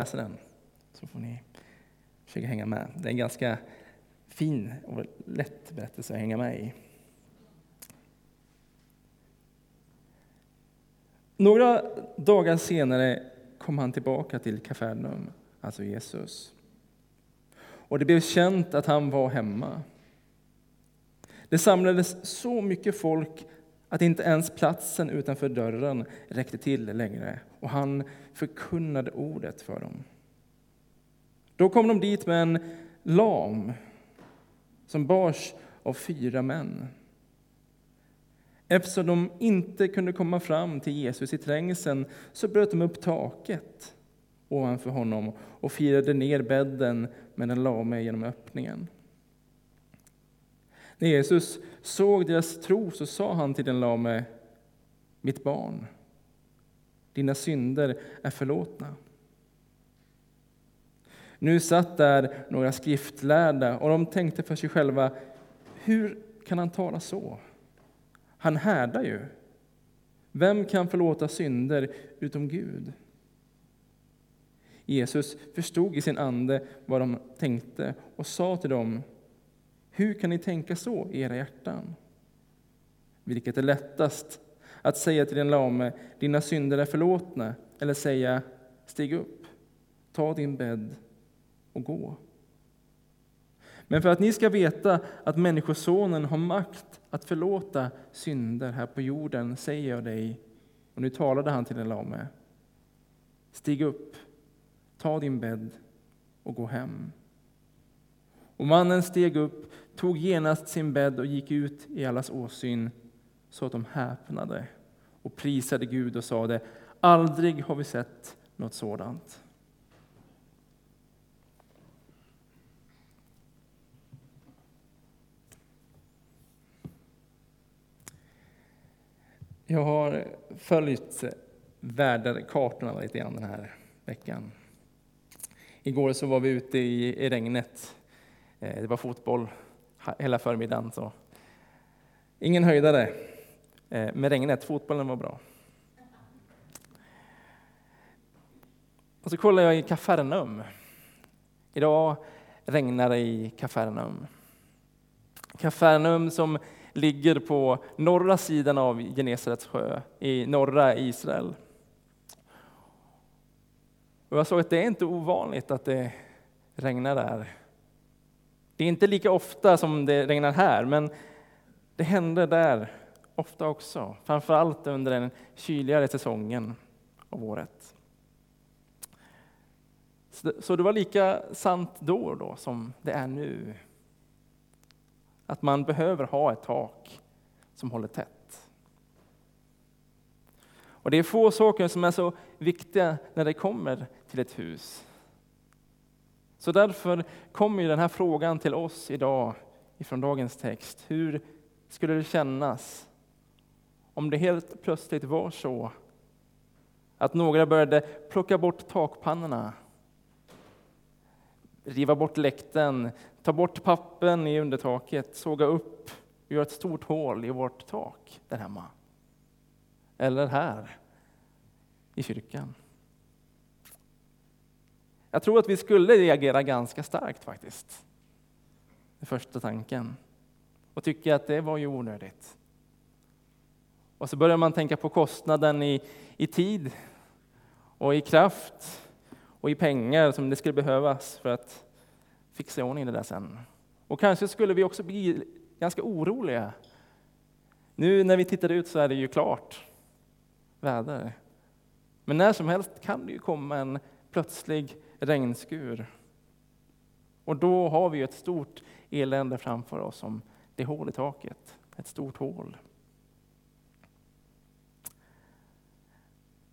läsa den, så får ni försöka hänga med. Det är en ganska fin och lätt berättelse att hänga med i. Några dagar senare kom han tillbaka till Kafarnaum, alltså Jesus. Och det blev känt att han var hemma. Det samlades så mycket folk att inte ens platsen utanför dörren räckte till längre och han förkunnade ordet för dem. Då kom de dit med en lam som bars av fyra män. Eftersom de inte kunde komma fram till Jesus i trängseln så bröt de upp taket ovanför honom och firade ner bädden med den lame genom öppningen. När Jesus såg deras tro så sa han till den lame, mitt barn, dina synder är förlåtna. Nu satt där några skriftlärda och de tänkte för sig själva, hur kan han tala så? Han härdar ju. Vem kan förlåta synder utom Gud? Jesus förstod i sin ande vad de tänkte och sa till dem, hur kan ni tänka så i era hjärtan? Vilket är lättast, att säga till den lame, dina synder är förlåtna, eller säga, stig upp, ta din bädd och gå. Men för att ni ska veta att Människosonen har makt att förlåta synder här på jorden säger jag dig, och nu talade han till den lame, stig upp, ta din bädd och gå hem. Och mannen steg upp, tog genast sin bädd och gick ut i allas åsyn så att de häpnade och prisade Gud och sade, aldrig har vi sett något sådant. Jag har följt väderkartorna lite grann den här veckan. Igår så var vi ute i, i regnet. Eh, det var fotboll hela förmiddagen. Så. Ingen höjdare Eh, med regnet, fotbollen var bra. Och så kollar jag i Kafarnaum. Idag regnar det i Kafarnaum. Kafarnaum som ligger på norra sidan av Genesarets sjö i norra Israel. Och jag såg att det är inte ovanligt att det regnar där. Det är inte lika ofta som det regnar här, men det hände där ofta också. Framförallt under den kyligare säsongen av året. Så det var lika sant då, då som det är nu. Att man behöver ha ett tak som håller tätt. Och det är få saker som är så viktiga när det kommer till ett hus. Så därför kommer den här frågan till oss idag ifrån dagens text. Hur skulle det kännas om det helt plötsligt var så att några började plocka bort takpannorna, riva bort läkten, ta bort pappen i undertaket, såga upp och göra ett stort hål i vårt tak där hemma. Eller här i kyrkan. Jag tror att vi skulle reagera ganska starkt faktiskt. Den första tanken. Och tycka att det var ju onödigt. Och så börjar man tänka på kostnaden i, i tid och i kraft och i pengar som det skulle behövas för att fixa i ordning det där sen. Och kanske skulle vi också bli ganska oroliga. Nu när vi tittar ut så är det ju klart väder. Men när som helst kan det ju komma en plötslig regnskur. Och då har vi ett stort elände framför oss som det hål i taket, ett stort hål.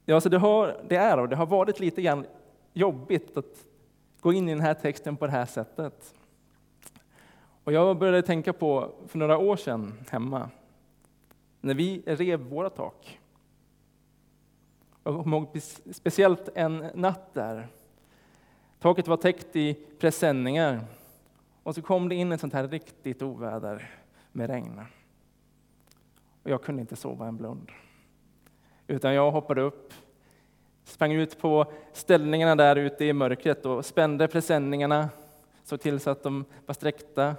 Ja, så det, har, det är och det har varit lite grann jobbigt att gå in i den här texten på det här sättet. Och jag började tänka på för några år sedan hemma, när vi rev våra tak. Jag kommer ihåg speciellt en natt där. Taket var täckt i presenningar och så kom det in ett sånt här riktigt oväder med regn. Och jag kunde inte sova en blund. Utan jag hoppade upp, Sprang ut på ställningarna där ute i mörkret och spände presenningarna, såg till så att de var sträckta.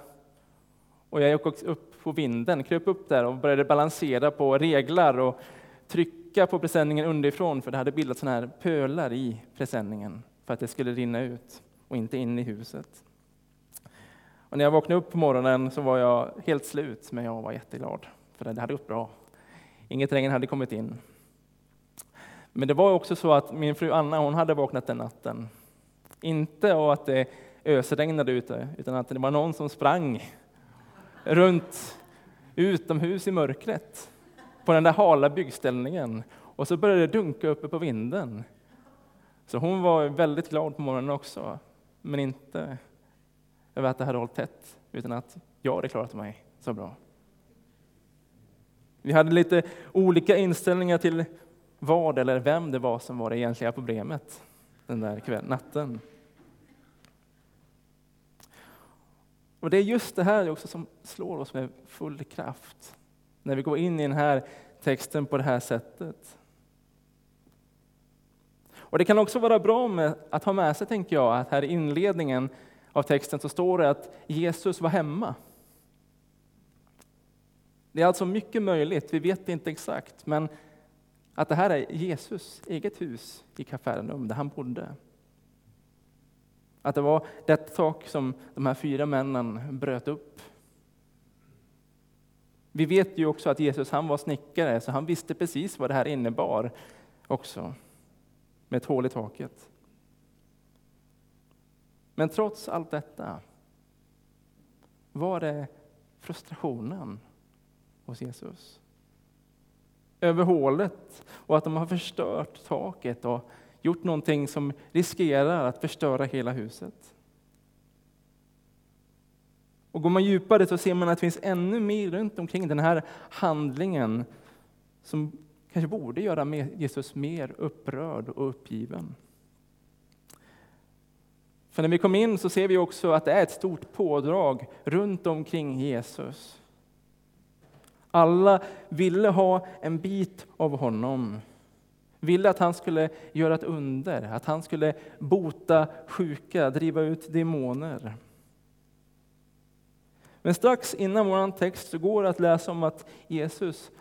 Och jag gick upp på vinden, kröp upp där och började balansera på reglar och trycka på presenningen underifrån, för det hade bildats sådana här pölar i presenningen för att det skulle rinna ut och inte in i huset. Och när jag vaknade upp på morgonen så var jag helt slut, men jag var jätteglad, för det hade gått bra. Inget regn hade kommit in. Men det var också så att min fru Anna hon hade vaknat den natten. Inte av att det ösregnade ute, utan att det var någon som sprang runt utomhus i mörkret på den där hala byggställningen. Och så började det dunka uppe på vinden. Så hon var väldigt glad på morgonen också, men inte över att det hade hållit tätt, utan att jag hade klarat mig så bra. Vi hade lite olika inställningar till vad eller vem det var som var det egentliga problemet den där kväll, natten. Och det är just det här också som slår oss med full kraft när vi går in i den här texten på det här sättet. Och Det kan också vara bra med att ha med sig, tänker jag, att här i inledningen av texten så står det att Jesus var hemma. Det är alltså mycket möjligt, vi vet inte exakt, men att det här är Jesus eget hus i Kafarnaum, där han bodde. Att det var det tak som de här fyra männen bröt upp. Vi vet ju också att Jesus han var snickare, så han visste precis vad det här innebar också, med ett hål i taket. Men trots allt detta var det frustrationen hos Jesus över hålet och att de har förstört taket och gjort någonting som riskerar att förstöra hela huset. Och går man djupare så ser man att det finns ännu mer runt omkring den här handlingen som kanske borde göra Jesus mer upprörd och uppgiven. För när vi kommer in så ser vi också att det är ett stort pådrag runt omkring Jesus. Alla ville ha en bit av honom. Ville att han skulle göra ett under, att han skulle bota sjuka, driva ut demoner. Men strax innan vår text så går det att läsa om att Jesus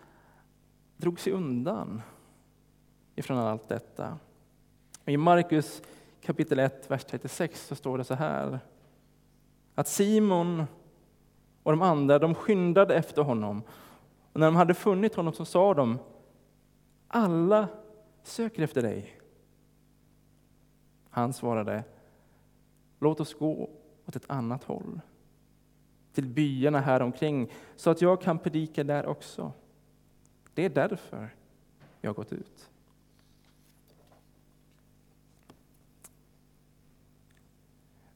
drog sig undan ifrån allt detta. I Markus kapitel 1, vers 36 så står det så här. Att Simon och de andra de skyndade efter honom. Och när de hade funnit honom så sa de, alla söker efter dig. Han svarade, låt oss gå åt ett annat håll, till byarna här omkring, så att jag kan predika där också. Det är därför jag har gått ut.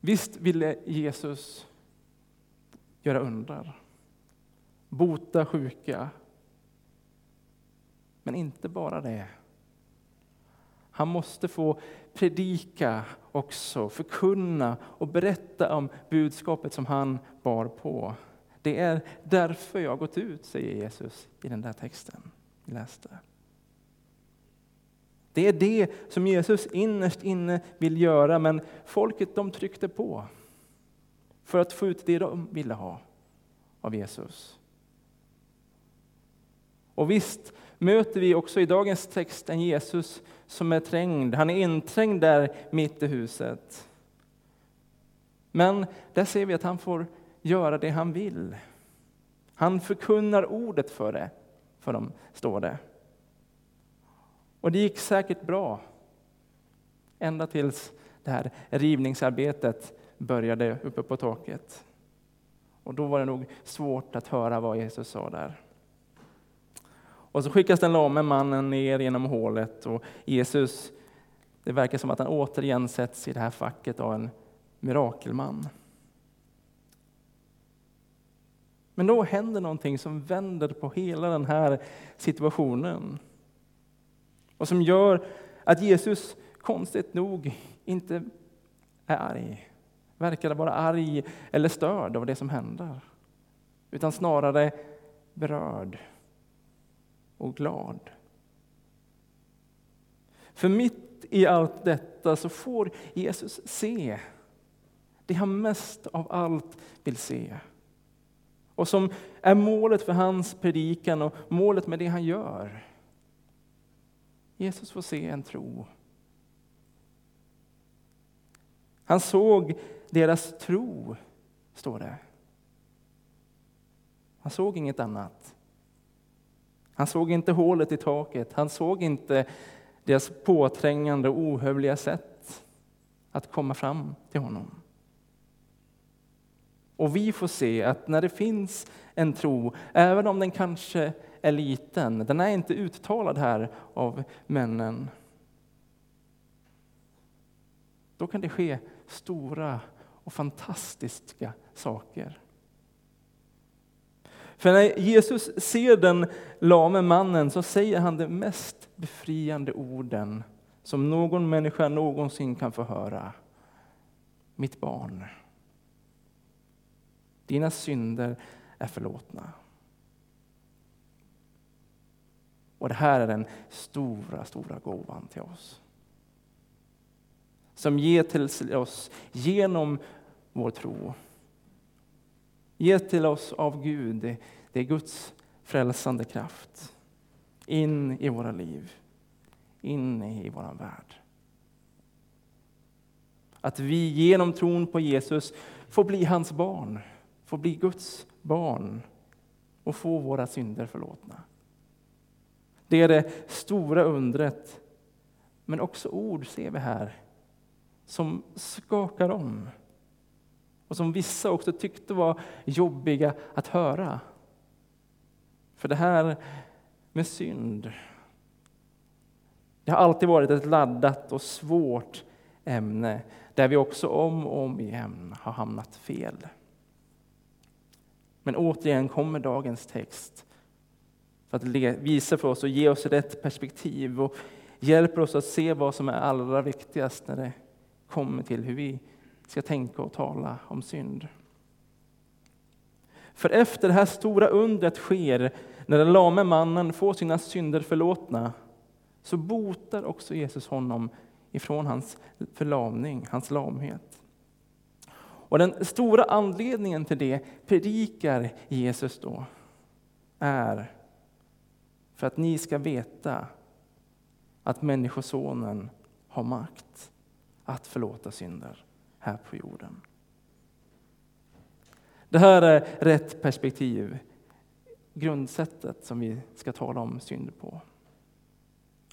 Visst ville Jesus göra undrar bota sjuka, men inte bara det. Han måste få predika också, förkunna och berätta om budskapet som han bar på. Det är därför jag har gått ut, säger Jesus i den där texten vi läste. Det är det som Jesus innerst inne vill göra, men folket de tryckte på för att få ut det de ville ha av Jesus. Och visst möter vi också i dagens text en Jesus som är trängd. Han är inträngd där mitt i huset. Men där ser vi att han får göra det han vill. Han förkunnar ordet för det, för dem, står det. Och det gick säkert bra. Ända tills det här rivningsarbetet började uppe på taket. Och då var det nog svårt att höra vad Jesus sa där. Och så skickas den lame mannen ner genom hålet och Jesus, det verkar som att han återigen sätts i det här facket av en mirakelman. Men då händer någonting som vänder på hela den här situationen. Och som gör att Jesus konstigt nog inte är arg. Verkar vara arg eller störd av det som händer. Utan snarare berörd och glad. För mitt i allt detta så får Jesus se det han mest av allt vill se. Och som är målet för hans predikan och målet med det han gör. Jesus får se en tro. Han såg deras tro, står det. Han såg inget annat. Han såg inte hålet i taket, han såg inte deras påträngande och ohövliga sätt att komma fram till honom. Och vi får se att när det finns en tro, även om den kanske är liten, den är inte uttalad här av männen, då kan det ske stora och fantastiska saker. För när Jesus ser den lame mannen så säger han de mest befriande orden som någon människa någonsin kan få höra. Mitt barn, dina synder är förlåtna. Och det här är den stora, stora gåvan till oss. Som ger till oss genom vår tro. Ge till oss av Gud, det är Guds frälsande kraft. In i våra liv, in i vår värld. Att vi genom tron på Jesus får bli hans barn, får bli Guds barn och få våra synder förlåtna. Det är det stora undret. Men också ord ser vi här som skakar om och som vissa också tyckte var jobbiga att höra. För det här med synd, det har alltid varit ett laddat och svårt ämne där vi också om och om igen har hamnat fel. Men återigen kommer dagens text för att visa för oss och ge oss rätt perspektiv och hjälper oss att se vad som är allra viktigast när det kommer till hur vi ska tänka och tala om synd. För efter det här stora undret sker, när den lame mannen får sina synder förlåtna, så botar också Jesus honom ifrån hans förlamning, hans lamhet. Och den stora anledningen till det predikar Jesus då, är för att ni ska veta att Människosonen har makt att förlåta synder här på jorden. Det här är rätt perspektiv, grundsättet som vi ska tala om synd på.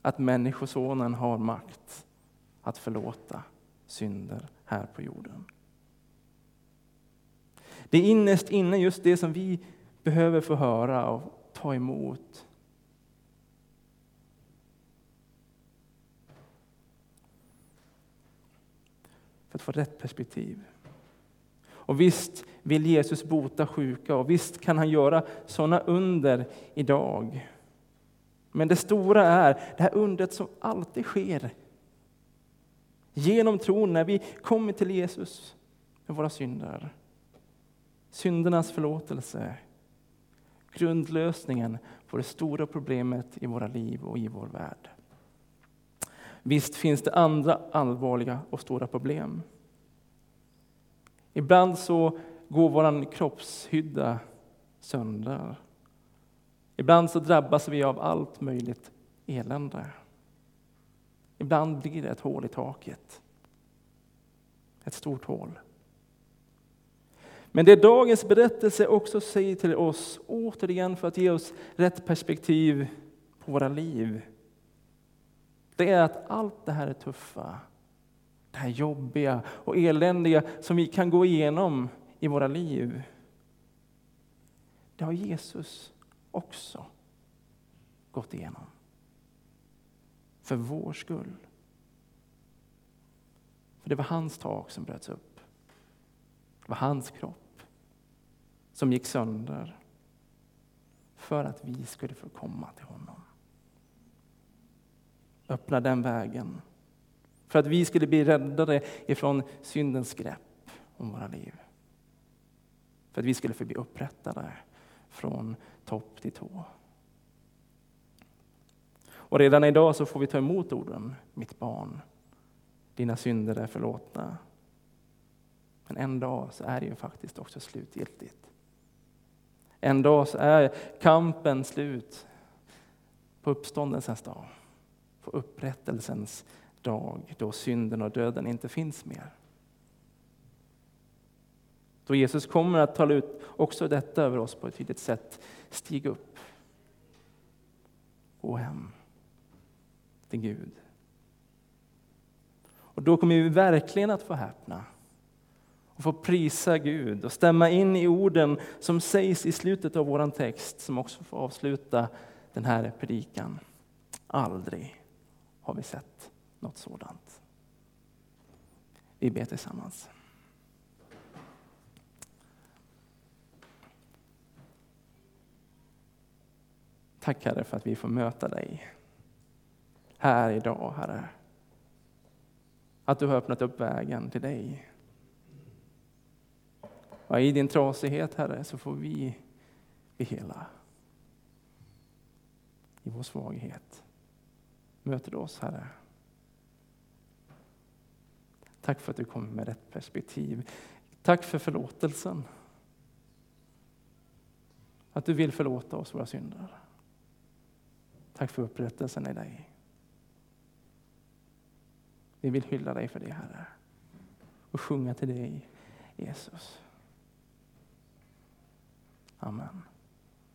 Att Människosonen har makt att förlåta synder här på jorden. Det är innerst inne just det som vi behöver få höra och ta emot för att få rätt perspektiv. Och visst vill Jesus bota sjuka och visst kan han göra sådana under idag. Men det stora är det här undret som alltid sker genom tron när vi kommer till Jesus med våra synder. Syndernas förlåtelse, grundlösningen på det stora problemet i våra liv och i vår värld. Visst finns det andra allvarliga och stora problem. Ibland så går vår kroppshydda sönder. Ibland så drabbas vi av allt möjligt elände. Ibland blir det ett hål i taket. Ett stort hål. Men det dagens berättelse också säger till oss, återigen för att ge oss rätt perspektiv på våra liv, det är att allt det här är tuffa, det här jobbiga och eländiga som vi kan gå igenom i våra liv. Det har Jesus också gått igenom. För vår skull. För det var hans tak som bröts upp. Det var hans kropp som gick sönder för att vi skulle få komma till honom. Öppna den vägen. För att vi skulle bli räddade ifrån syndens grepp om våra liv. För att vi skulle få bli upprättade från topp till tå. Och redan idag så får vi ta emot orden, mitt barn, dina synder är förlåtna. Men en dag så är det ju faktiskt också slutgiltigt. En dag så är kampen slut på uppståndelsens dag, på upprättelsens dag då synden och döden inte finns mer. Då Jesus kommer att tala ut också detta över oss på ett tydligt sätt. Stig upp. Gå hem till Gud. Och då kommer vi verkligen att få häpna och få prisa Gud och stämma in i orden som sägs i slutet av vår text som också får avsluta den här predikan. Aldrig har vi sett något sådant. Vi ber tillsammans. Tack Herre för att vi får möta dig här idag, Herre. Att du har öppnat upp vägen till dig. Och I din trasighet, Herre, så får vi bli hela. I vår svaghet möter du oss, Herre. Tack för att du kommer med rätt perspektiv. Tack för förlåtelsen. Att du vill förlåta oss våra synder. Tack för upprättelsen i dig. Vi vill hylla dig för det, Herre. Och sjunga till dig, Jesus. Amen.